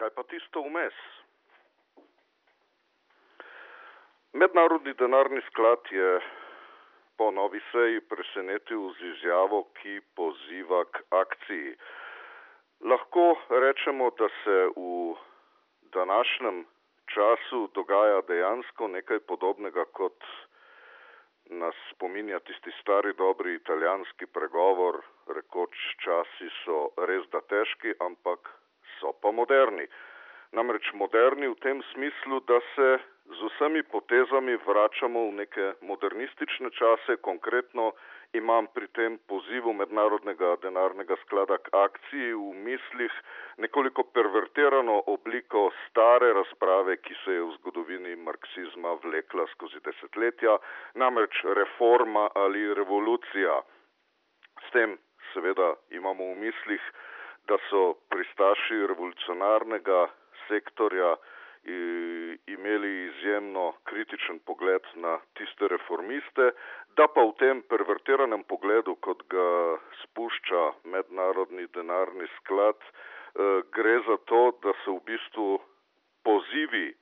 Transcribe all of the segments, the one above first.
Kaj pa tisto vmes? Mednarodni denarni sklad je po novi seji presenetil z izjavo, ki poziva k akciji. Lahko rečemo, da se v današnjem času dogaja dejansko nekaj podobnega, kot nas spominja tisti stari dobri italijanski pregovor, rekoč časi so res da težki, ampak so pa moderni. Namreč moderni v tem smislu, da se z vsemi potezami vračamo v neke modernistične čase, konkretno imam pri tem pozivu Mednarodnega denarnega sklada k akciji v mislih nekoliko pervertirano obliko stare razprave, ki se je v zgodovini marksizma vlekla skozi desetletja, namreč reforma ali revolucija. S tem seveda imamo v mislih, da so pristaši revolucionarnega sektorja imeli izjemno kritičen pogled na tiste reformiste, da pa v tem pervertiranem pogledu, kot ga spušča mednarodni denarni sklad, gre za to, da so v bistvu pozivi,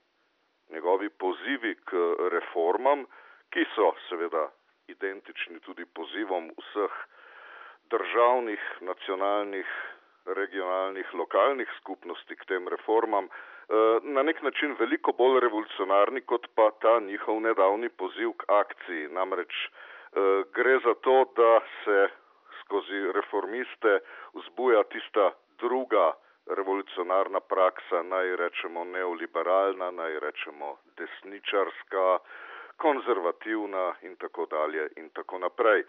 njegovi pozivi k reformam, ki so seveda identični tudi pozivom vseh državnih, nacionalnih, regionalnih, lokalnih skupnosti k tem reformam, na nek način veliko bolj revolucionarni kot pa ta njihov nedavni poziv k akciji. Namreč gre za to, da se skozi reformiste vzbuja tista druga revolucionarna praksa, naj rečemo neoliberalna, naj rečemo desničarska, konzervativna in tako dalje in tako naprej.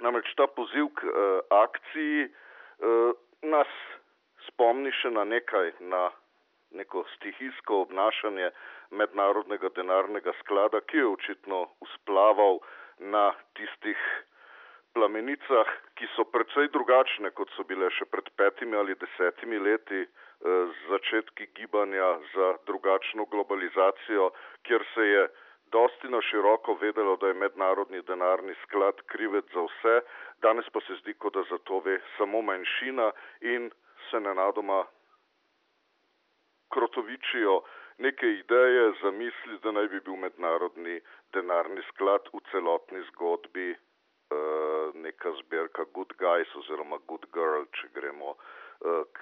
Namreč ta poziv k akciji nas spomni še na nekaj, na neko stihijsko obnašanje Mednarodnega denarnega sklada, ki je očitno vzplaval na tistih plamenicah, ki so precej drugačne, kot so bile še pred petimi ali desetimi leti z začetki gibanja za drugačno globalizacijo, kjer se je dosti na široko vedelo, da je Mednarodni denarni sklad krivec za vse, danes pa se zdi, kot da za to ve samo manjšina in se nenadoma krotovičijo neke ideje, zamisli, da naj bi bil mednarodni denarni sklad v celotni zgodbi neka zbirka good guys oziroma good girl, če gremo k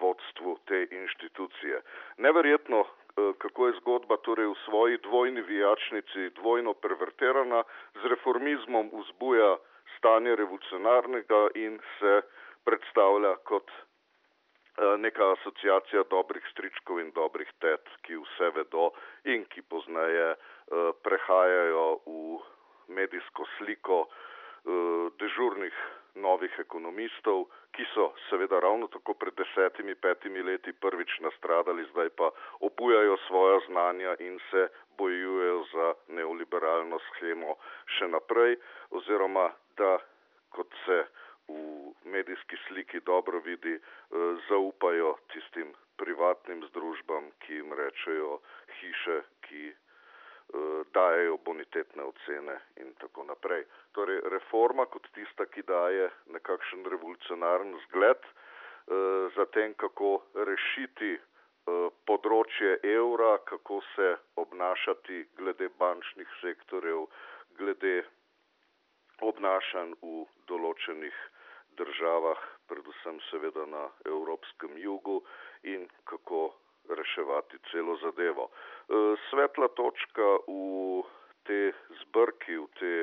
vodstvu te inštitucije. Neverjetno, kako je zgodba torej v svoji dvojni vijačnici dvojno pervertirana, z reformizmom vzbuja stanje revolucionarnega in se predstavlja kot neka asociacija dobrih stričkov in dobrih tet, ki vse vedo in ki pozneje prehajajo v medijsko sliko dežurnih novih ekonomistov, ki so seveda ravno tako pred desetimi, petimi leti prvič nastradali, zdaj pa obujajo svoja znanja in se bojujejo za neoliberalno shemo še naprej oziroma da, kot se v medijski sliki dobro vidi, zaupajo tistim privatnim združbam, ki jim rečejo hiše, ki dajejo bonitetne ocene in tako naprej. Torej reforma kot tista, ki daje nekakšen revolucionaren zgled za tem, kako rešiti področje evra, kako se obnašati glede bančnih sektorjev, glede obnašanj v določenih državah, predvsem seveda na evropskem jugu in kako reševati celo zadevo. Svetla točka v tej zbrki, v tej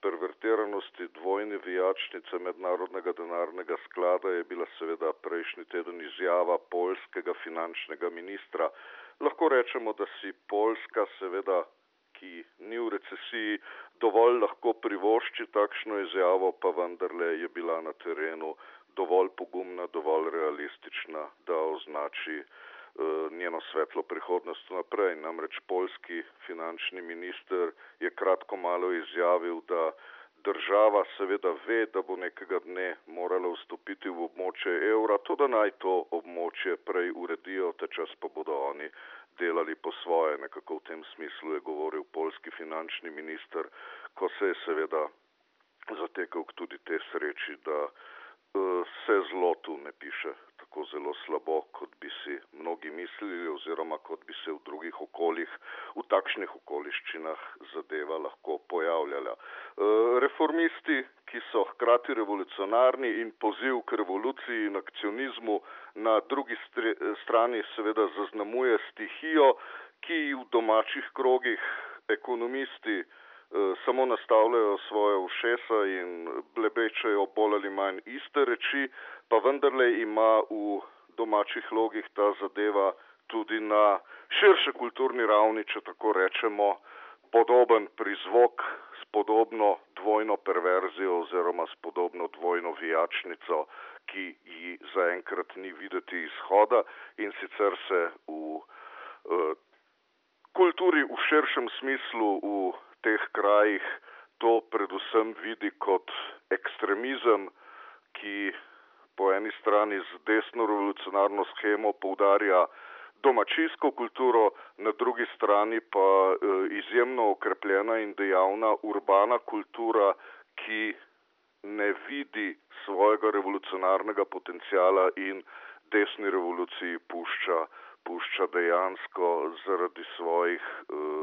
pervertiranosti dvojne vijačnice Mednarodnega denarnega sklada je bila seveda prejšnji teden izjava poljskega finančnega ministra. Lahko rečemo, da si Poljska seveda, ki ni v recesiji, dovolj lahko privošči takšno izjavo, pa vendarle je bila na terenu dovolj pogumna, dovolj realistična, da označi njeno svetlo prihodnost vnaprej. Namreč poljski finančni minister je kratko malo izjavil, da država seveda ve, da bo nekega dne morala vstopiti v območje evra, toda naj to območje prej uredijo, ta čas pa bodo oni delali po svoje, nekako v tem smislu je govoril poljski finančni minister, ko se je seveda zatekel k tudi tej sreči, da se zlotu ne piše tako zelo slabo, kot bi si mnogi mislili oziroma kot bi se v drugih okoljih, v takšnih okoliščinah zadeva lahko pojavljala. E, reformisti, ki so hkrati revolucionarni in poziv k revoluciji in akcionizmu na drugi strani seveda zaznamuje stihijo, ki v domačih krogih ekonomisti samo nastavljajo svoje ušesa in blebečajo bolj ali manj iste reči, pa vendarle ima v domačih logih ta zadeva tudi na širši kulturni ravni, če tako rečemo, podoben prizvok s podobno dvojno perverzijo oziroma s podobno dvojno vijačnico, ki ji zaenkrat ni videti izhoda in sicer se v uh, kulturi v širšem smislu v teh krajih to predvsem vidi kot ekstremizem, ki po eni strani z desno revolucionarno schemo poudarja domačijsko kulturo, na drugi strani pa eh, izjemno okrepljena in dejavna urbana kultura, ki ne vidi svojega revolucionarnega potencijala in desni revoluciji pušča, pušča dejansko zaradi svojih uh,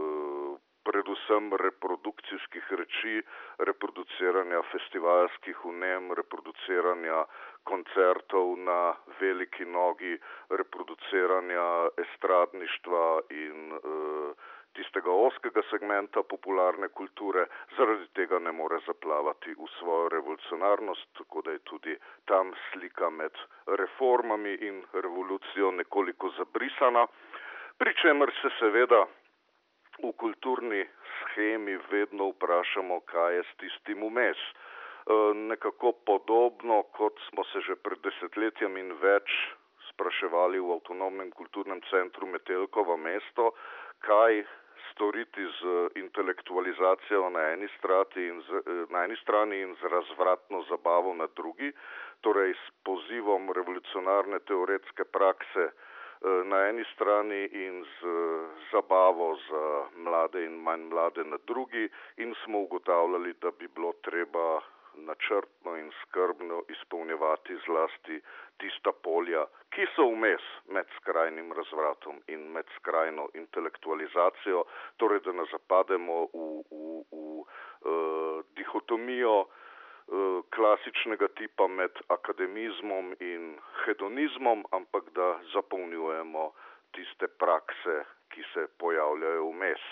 predvsem reprodukcijskih reči, reproduciranja festivalskih unem, reproduciranja koncertov na veliki nogi, reproduciranja estradništva in uh, tistega oskega segmenta popularne kulture, zaradi tega ne more zaplavati v svojo revolucionarnost, tako da je tudi tam slika med reformami in revolucijo nekoliko zabrisana, pri čemer se seveda v kulturni schemi vedno vprašamo, kaj je s tistim vmes. E, nekako podobno, kot smo se že pred desetletjem in več spraševali v avtonomnem kulturnem centru Metelkovo mesto, kaj storiti z intelektualizacijo na eni, in z, e, na eni strani in z razvratno zabavo na drugi, torej s pozivom revolucionarne teoretske prakse na eni strani in z zabavo za mlade in manj mlade na drugi in smo ugotavljali, da bi bilo treba načrtno in skrbno izpolnjevati zlasti tista polja, ki so vmes med skrajnim razvratom in med skrajno intelektualizacijo, torej da ne zapademo v, v, v uh, dihotomijo Eh, klasičnega tipa med akademizmom in hedonizmom, ampak da zapolnjujemo tiste prakse, ki se pojavljajo vmes.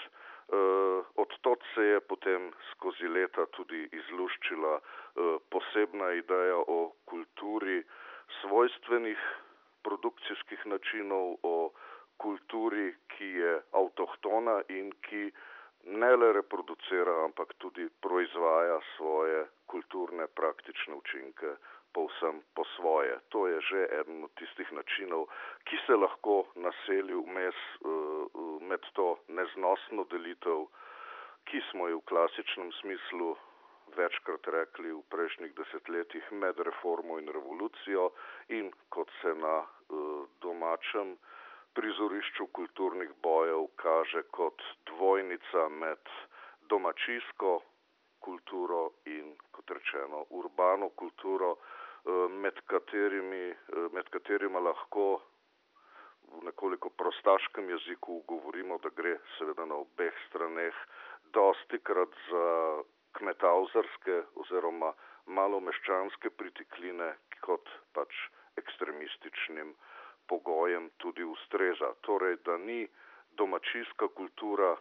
Uh, od tot se je potem skozi leta tudi izluščila uh, posebna ideja o kulturi svojstvenih produkcijskih načinov, o kulturi, ki je avtohtona in ki ne le reproducira, ampak tudi proizvaja svoje kulturne praktične učinke povsem po svoje. To je že eden od tistih načinov, ki se lahko naseli vmes uh, med to neznosno delitev, ki smo jo v klasičnem smislu večkrat rekli v prejšnjih desetletjih med reformo in revolucijo in kot se na uh, domačem prizorišču kulturnih bojev kaže kot dvojnica med domačijsko kulturo in, kot rečeno, urbano kulturo, eh, med katerimi, eh, med katerima lahko v nekoliko prostaškem jeziku govorimo, da gre seveda na obeh straneh dosti krat za kmetauzarske oziroma malomeščanske pritikline kot pač ekstremističnim pogojem tudi ustreza. Torej, da ni domačijska kultura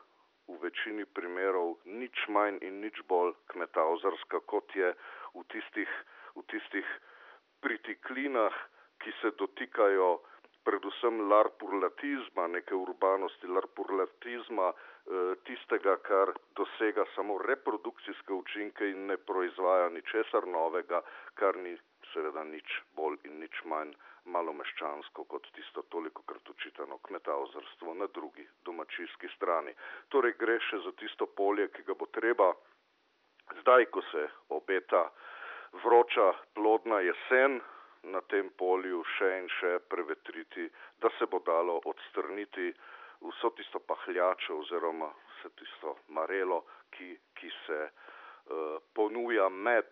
v večini primerov nič manj in nič bolj kmetauzarska, kot je v tistih, v tistih pritiklinah, ki se dotikajo predvsem larpurlatizma, neke urbanosti, larpurlatizma, eh, tistega, kar dosega samo reprodukcijske učinke in ne proizvaja ničesar novega, kar ni seveda nič bolj in nič manj malomeščansko kot tisto toliko krat učitano kmetaozrstvo na drugi domačijski strani. Torej gre še za tisto polje, ki ga bo treba zdaj, ko se obeta vroča plodna jesen, na tem polju še in še prevetriti, da se bo dalo odstrniti vso tisto pahljačo oziroma vse tisto marelo, ki, ki se uh, ponuja med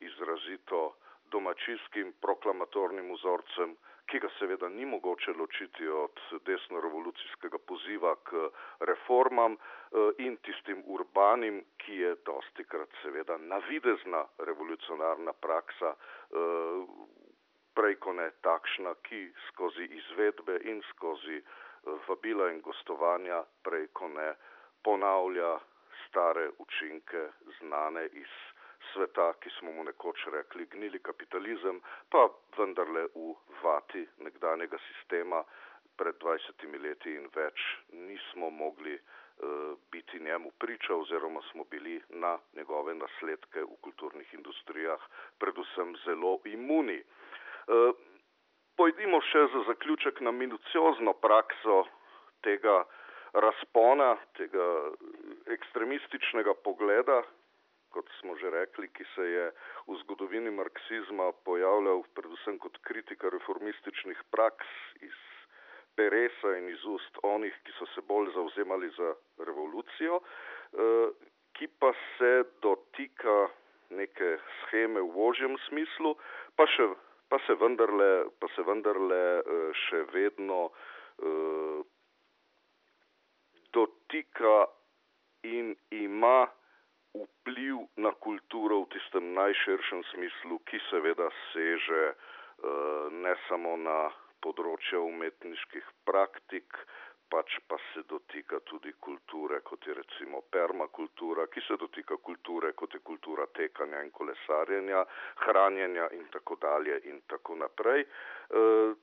izrazito domačijskim proklamatornim vzorcem, ki ga seveda ni mogoče ločiti od desno-revolucijskega poziva k reformam in tistim urbanim, ki je dosti krat seveda navidezna revolucionarna praksa, prej ko ne takšna, ki skozi izvedbe in skozi vabila in gostovanja prej ko ne ponavlja stare učinke znane iz sveta, ki smo mu nekoč rekli gnili kapitalizem, pa vendarle v vati nekdanjega sistema pred dvajsetimi leti in več nismo mogli uh, biti njemu priča oziroma smo bili na njegove nasledke v kulturnih industrijah predvsem zelo imuni. Uh, pojdimo še za zaključek na minuciozno prakso tega razpona, tega ekstremističnega pogleda, kot smo že rekli, ki se je v zgodovini marksizma pojavljal predvsem kot kritika reformističnih praks iz Peresa in iz ust onih, ki so se bolj zauzemali za revolucijo, eh, ki pa se dotika neke scheme v ožjem smislu, pa, še, pa, se, vendarle, pa se vendarle eh, še vedno eh, dotika in ima vpliv na kulturo v tistem najširšem smislu, ki seveda seže uh, ne samo na področje umetniških praktik, pač pa se dotika tudi kulture, kot je recimo permakultura, ki se dotika kulture, kot je kultura tekanja in kolesarjenja, hranjenja in tako dalje in tako naprej. E,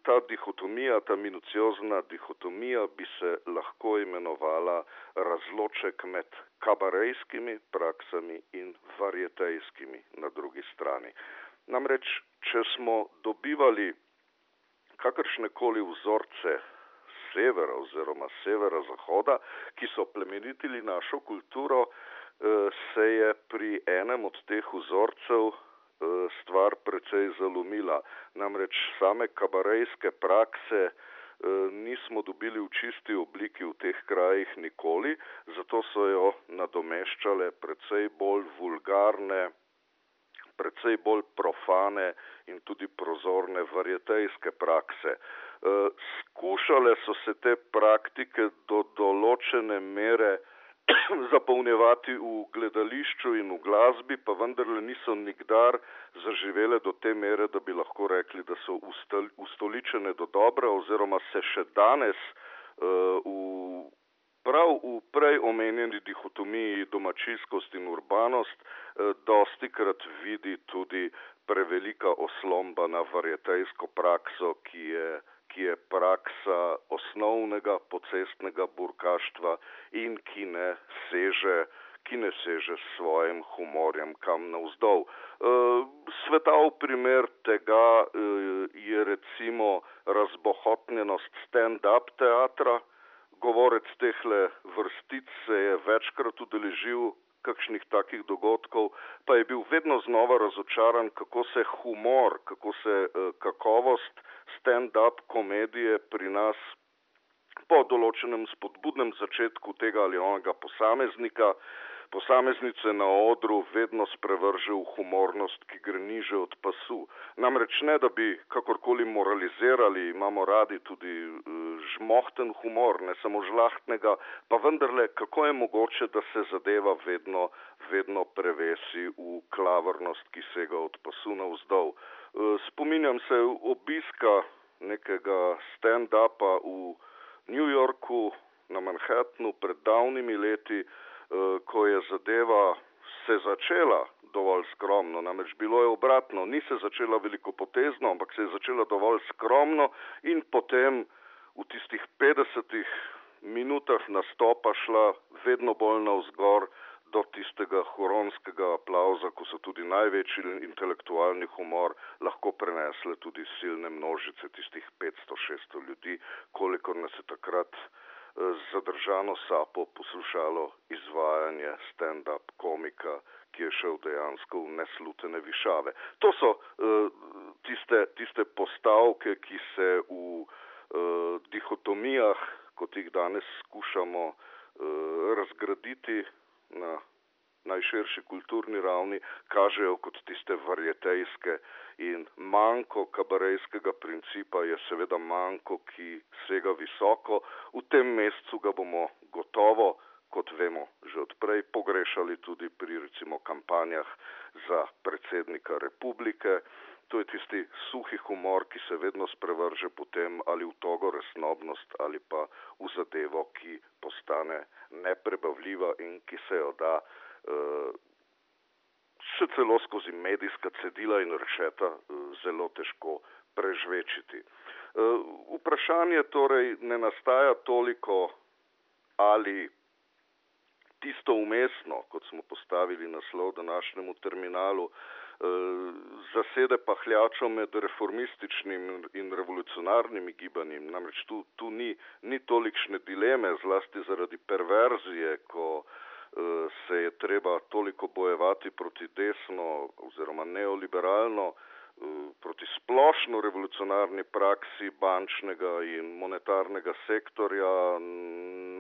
ta dihotomija, ta minuciozna dihotomija bi se lahko imenovala razloček med kabarejskimi praksami in varjetejskimi na drugi strani. Namreč, če smo dobivali kakršne koli vzorce severa oziroma severa-zahoda, ki so plemenitili našo kulturo, eh, se je pri enem od teh vzorcev eh, stvar precej zalomila. Namreč same kabarejske prakse eh, nismo dobili v čisti obliki v teh krajih nikoli, zato so jo nadomeščale precej bolj vulgarne, precej bolj profane in tudi prozorne varjetejske prakse. Eh, skušale so se te praktike do določene mere zapolnjevati v gledališču in v glasbi, pa vendarle niso nikdar zaživele do te mere, da bi lahko rekli, da so ustoličene do dobra oziroma se še danes uh, v, prav v prej omenjeni dihotomiji domačijskost in urbanost uh, dosti krat vidi tudi prevelika oslomba na varjetejsko prakso, ki je ki je praksa osnovnega pocestnega burkaštva in ki ne seže ki ne seže s svojim humorjem kam navzdol. E, svetav primer tega e, je recimo razbohotnjenost stand-up teatra. Govorec tehle vrstic se je večkrat udeležil kakšnih takih dogodkov, pa je bil vedno znova razočaran, kako se humor, kako se e, kakovost stand-up komedije pri nas po določenem spodbudnem začetku tega ali onega posameznika, posameznice na odru vedno sprevrže v humornost, ki gre niže od pasu. Namreč ne, da bi kakorkoli moralizirali, imamo radi tudi uh, žmohten humor, ne samo žlahtnega, pa vendarle, kako je mogoče, da se zadeva vedno, vedno prevesi v klavrnost, ki sega od pasu navzdol. Uh, Eh, spominjam se obiska nekega stand-upa v New Yorku na Manhattnu pred davnimi leti, eh, ko je zadeva se začela dovolj skromno, namreč bilo je obratno, ni se začela velikopotezno, ampak se je začela dovolj skromno in potem v tistih 50 minutah nastopa šla vedno bolj navzgor do tistega huronskega aplauza, ko so tudi največji intelektualni humor lahko prenesle tudi silne množice tistih 500-600 ljudi, kolikor nas je takrat eh, zadržano sapo poslušalo izvajanje stand-up komika, ki je šel dejansko v neslutene višave. To so uh, tiste, tiste postavke, ki se v uh, dihotomijah, kot jih danes skušamo uh, razgraditi, na najširši kulturni ravni kažejo kot tiste varjetejske in manjko kabarejskega principa je seveda manjko, ki sega visoko. V tem mesecu ga bomo gotovo, kot vemo, že odprej pogrešali tudi pri recimo kampanjah za predsednika republike. To je tisti suhi humor, ki se vedno sprevrže potem ali v togo resnobnost ali pa v zadevo, ki postane neprebavljiva in ki se jo da uh, še celo skozi medijska cedila in rešeta uh, zelo težko prežvečiti. Uh, vprašanje torej ne nastaja toliko ali tisto umestno, kot smo postavili naslov današnjemu terminalu, zasede pahljačo med reformističnim in revolucionarnimi gibanjem. Namreč tu, tu ni, ni tolikšne dileme, zlasti zaradi perverzije, ko se je treba toliko bojevati proti desno oziroma neoliberalno, proti splošno revolucionarni praksi bančnega in monetarnega sektorja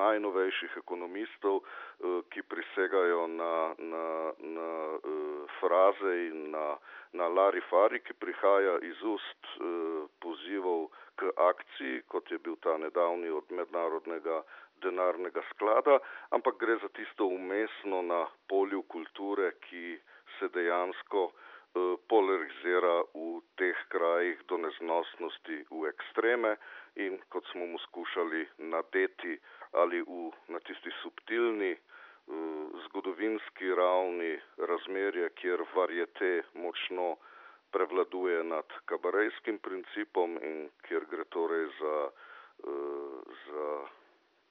najnovejših ekonomistov, ki prisegajo na, na, na fraze in na, na larifari, ki prihaja iz ust pozivov k akciji, kot je bil ta nedavni od mednarodnega denarnega sklada, ampak gre za tisto umestno na polju kulture, ki se dejansko polarizira v teh krajih do neznosnosti v ekstreme in kot smo mu skušali nadeti ali v, na tisti subtilni zgodovinski ravni razmerje, kjer varjete močno prevladuje nad kabarejskim principom in kjer gre torej za, za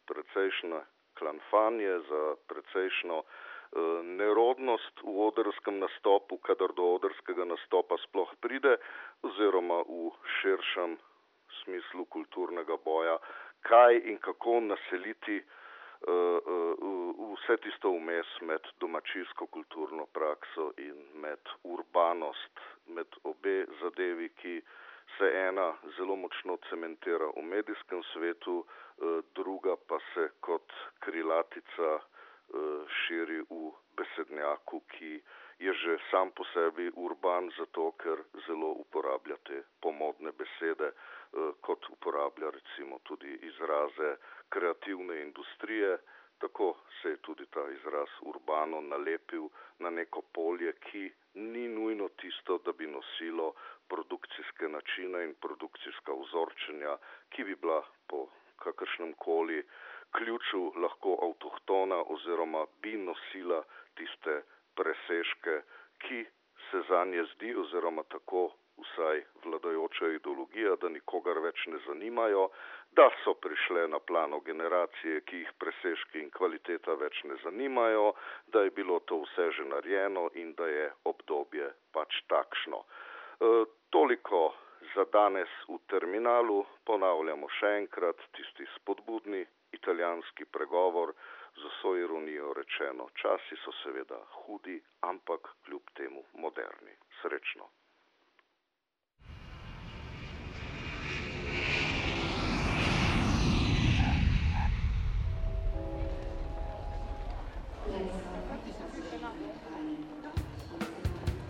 precejšnje klanfanje, za precejšno nerodnost v odrskem nastopu, kadar do odrskega nastopa sploh pride, oziroma v širšem smislu kulturnega boja, kaj in kako naseliti vse tisto vmes med domačijsko kulturno prakso in med urbanost, med obe zadevi, ki se ena zelo močno cementira v medijskem svetu, druga pa se kot krilatica širi v besednjaku, ki je že sam po sebi urban, zato ker zelo uporabljate pomodne besede, kot uporablja recimo tudi izraze kreativne industrije. Tako se je tudi ta izraz urbano nalepil na neko polje, ki ni nujno tisto, da bi nosilo produkcijske načine in produkcijska vzorčenja, ki bi bila po kakršnem koli ključu lahko avtohtona oziroma bi nosila tiste presežke, ki se zanje zdi oziroma tako vsaj vladajoča ideologija, da nikogar več ne zanimajo, da so prišle na plano generacije, ki jih presežki in kvaliteta več ne zanimajo, da je bilo to vse že narejeno in da je obdobje pač takšno. E, toliko za danes v terminalu, ponavljamo še enkrat tisti spodbudni italijanski pregovor, z vso ironijo rečeno, časi so seveda hudi, ampak kljub temu moderni. Srečno.